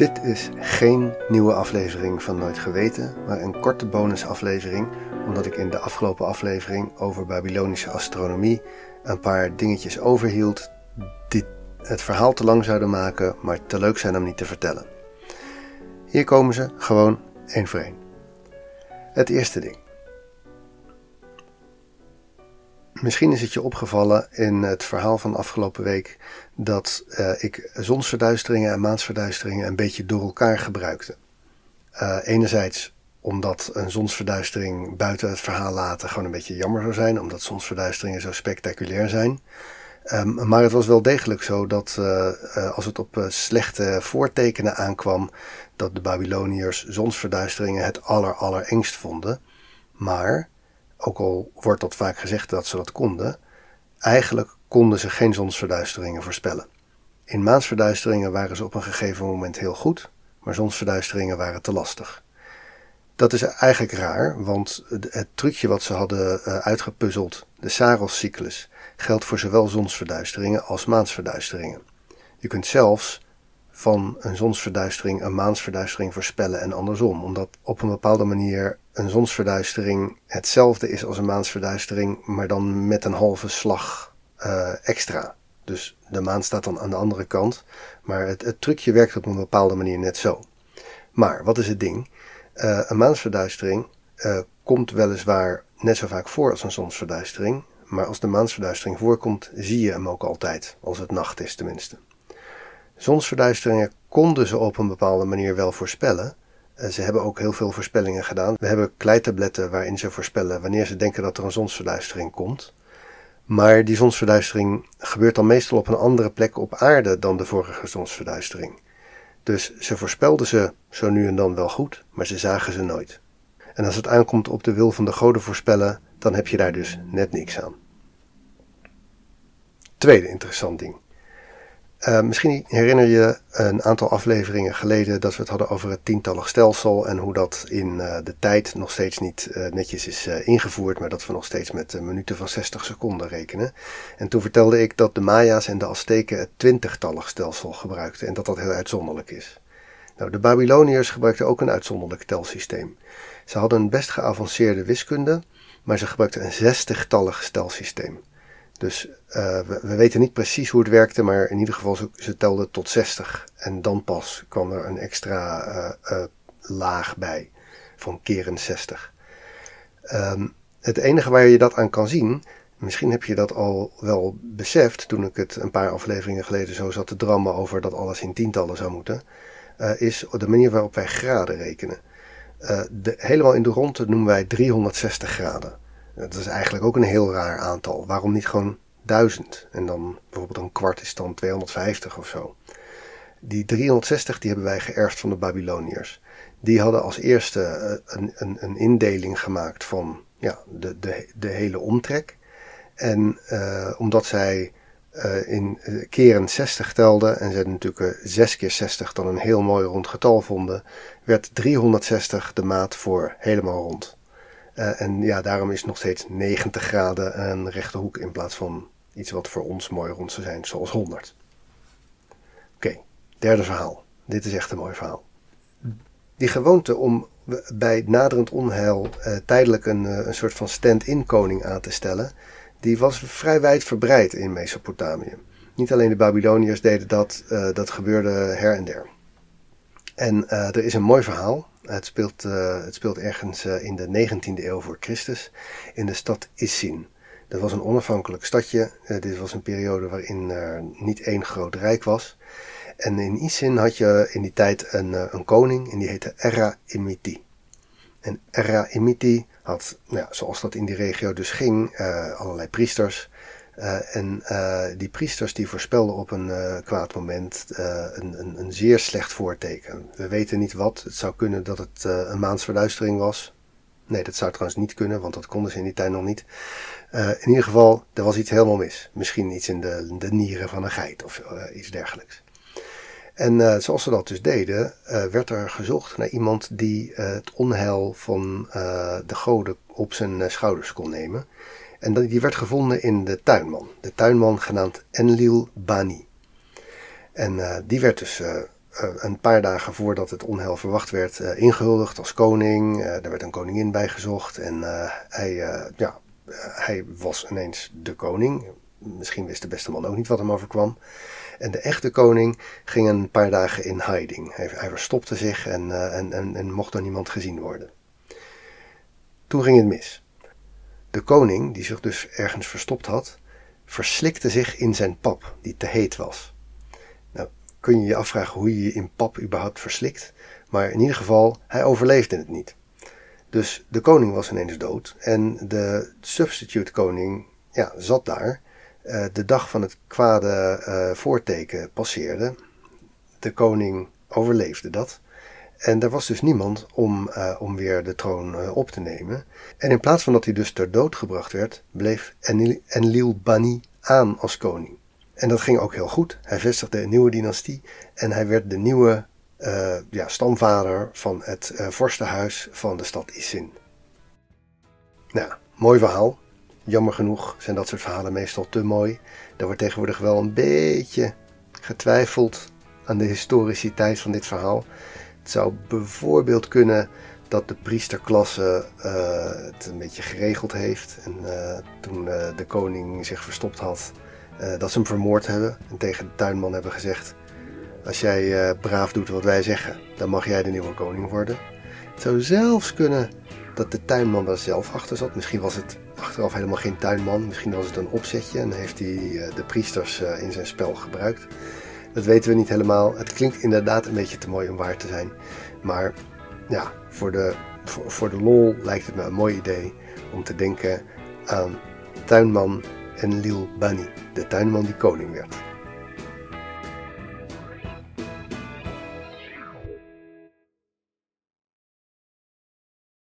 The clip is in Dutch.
Dit is geen nieuwe aflevering van Nooit Geweten, maar een korte bonusaflevering, omdat ik in de afgelopen aflevering over Babylonische astronomie een paar dingetjes overhield die het verhaal te lang zouden maken, maar te leuk zijn om niet te vertellen. Hier komen ze gewoon één voor één. Het eerste ding. Misschien is het je opgevallen in het verhaal van afgelopen week dat uh, ik zonsverduisteringen en maansverduisteringen een beetje door elkaar gebruikte. Uh, enerzijds omdat een zonsverduistering buiten het verhaal laten gewoon een beetje jammer zou zijn, omdat zonsverduisteringen zo spectaculair zijn. Um, maar het was wel degelijk zo dat uh, als het op slechte voortekenen aankwam, dat de Babyloniërs zonsverduisteringen het aller allerengst vonden. Maar ook al wordt dat vaak gezegd dat ze dat konden, eigenlijk konden ze geen zonsverduisteringen voorspellen. In maansverduisteringen waren ze op een gegeven moment heel goed, maar zonsverduisteringen waren te lastig. Dat is eigenlijk raar, want het trucje wat ze hadden eh, uitgepuzzeld, de Saros-cyclus, geldt voor zowel zonsverduisteringen als maansverduisteringen. Je kunt zelfs van een zonsverduistering een maansverduistering voorspellen en andersom, omdat op een bepaalde manier een zonsverduistering hetzelfde is als een maansverduistering, maar dan met een halve slag uh, extra. Dus de maan staat dan aan de andere kant, maar het, het, trucje werkt op een bepaalde manier net zo. Maar wat is het ding? Uh, een maansverduistering uh, komt weliswaar net zo vaak voor als een zonsverduistering, maar als de maansverduistering voorkomt, zie je hem ook altijd, als het nacht is tenminste. Zonsverduisteringen konden ze op een bepaalde manier wel voorspellen. Ze hebben ook heel veel voorspellingen gedaan. We hebben kleitabletten waarin ze voorspellen wanneer ze denken dat er een zonsverduistering komt. Maar die zonsverduistering gebeurt dan meestal op een andere plek op aarde dan de vorige zonsverduistering. Dus ze voorspelden ze zo nu en dan wel goed, maar ze zagen ze nooit. En als het aankomt op de wil van de goden voorspellen, dan heb je daar dus net niks aan. Tweede interessant ding. Uh, misschien herinner je een aantal afleveringen geleden dat we het hadden over het tientallig stelsel en hoe dat in uh, de tijd nog steeds niet uh, netjes is ingevoerd, maar dat we nog steeds met minuten van 60 seconden rekenen. En toen vertelde ik dat de Maya's en de Azteken het twintigtallig stelsel gebruikten en dat dat heel uitzonderlijk is. Nou, de Babyloniërs gebruikten ook een uitzonderlijk telsysteem. Ze hadden een best geavanceerde wiskunde, maar ze gebruikten een zestigtallig stelsysteem. Dus uh, we, we, weten niet precies hoe het werkte, maar in ieder geval ze, ze telden tot 60. En dan pas kwam er een extra uh, uh, laag bij van keren 60. Um, het enige waar je dat aan kan zien, misschien heb je dat al wel beseft toen ik het een paar afleveringen geleden zo zat te drammen over dat alles in tientallen zou moeten, is de manier waarop wij graden rekenen. De, helemaal in de ronde noemen wij 360 graden. Dat is eigenlijk ook een heel raar aantal. Waarom niet gewoon 1000? En dan bijvoorbeeld een kwart is dan 250 of zo. Die 360 die hebben wij geërfd van de Babyloniërs. Die hadden als eerste eh, een, een, een indeling gemaakt van ja, de, de, de hele omtrek. En uh, omdat zij uh, in keren 60 telden en ze natuurlijk 6 keer 60 dan een heel mooi rond getal vonden, werd 360 de maat voor helemaal rond. Uh, en ja, daarom is nog steeds 90 graden een rechte hoek in plaats van iets wat voor ons mooi rond zou zijn, zoals 100. Oké, derde verhaal. Dit is echt een mooi verhaal. Die gewoonte om bij naderend onheil uh, tijdelijk een, uh, een soort van stand-in koning aan te stellen, die was vrij wijd verbreid in Mesopotamië. Niet alleen de Babyloniërs deden dat, dat gebeurde her en der. En er is een mooi verhaal het speelt, uh, het speelt ergens uh, in de 19e eeuw voor Christus in de stad Issin. Dat was een onafhankelijk stadje. Uh, dit was een periode waarin er niet één groot rijk was. En in Issin had je in die tijd een, een koning en die heette Erra Imiti. En Erra Imiti had, nou zoals dat in die regio dus ging, allerlei priesters. Uh, en uh, die priesters die voorspelden op een uh, kwaad moment een, een, een, zeer slecht voorteken. We weten niet wat. Het zou kunnen dat het een maansverduistering was. Nee, dat zou trouwens niet kunnen, want dat konden ze in die tijd nog niet. in ieder geval, er was iets helemaal mis. Misschien iets in de, de nieren van een geit of iets dergelijks. En zoals ze dat dus deden, werd er gezocht naar iemand die het onheil van de goden op zijn schouders kon nemen. En die werd gevonden in de tuinman. De tuinman genaamd Enlil Bani. En uh, die werd dus uh, een paar dagen voordat het onheil verwacht werd ingehuldigd als koning. er werd een koningin bijgezocht en hij, ja, hij was ineens de koning. Misschien wist de beste man ook niet wat hem overkwam. En de echte koning ging een paar dagen in hiding. Hij, hij verstopte zich en, en, en, en mocht door niemand gezien worden. Toen ging het mis. De koning, die zich dus ergens verstopt had, verslikte zich in zijn pap, die te heet was. Nou, kun je je afvragen hoe je je in pap überhaupt verslikt, maar in ieder geval, hij overleefde het niet. Dus de koning was ineens dood en de substitute koning ja, zat daar. Uh, de dag van het kwade uh, voorteken passeerde. De koning overleefde dat. En er was dus niemand om, uh, om weer de troon uh, op te nemen. En in plaats van dat hij dus ter dood gebracht werd, bleef Enlil, Enlil Bani aan als koning. En dat ging ook heel goed. Hij vestigde een nieuwe dynastie en hij werd de nieuwe uh, ja, stamvader van het vorstenhuis van de stad Isin. Nou, mooi verhaal. Jammer genoeg zijn dat soort verhalen meestal te mooi. Er wordt tegenwoordig wel een beetje getwijfeld aan de historiciteit van dit verhaal. Het zou bijvoorbeeld kunnen dat de priesterklasse uh, het een beetje geregeld heeft. En uh, toen uh, de koning zich verstopt had, dat ze hem vermoord hebben. En tegen de tuinman hebben gezegd: Als jij braaf doet wat wij zeggen, dan mag jij de nieuwe koning worden. Het zou zelfs kunnen dat de tuinman daar zelf achter zat. Misschien was het achteraf helemaal geen tuinman. Misschien was het een opzetje en heeft hij de priesters in zijn spel gebruikt. Dat weten we niet helemaal. Het klinkt inderdaad een beetje te mooi om waar te zijn. Maar ja, voor de, voor, voor de lol lijkt het me een mooi idee om te denken aan tuinman en Lil Bunny, de tuinman die koning werd.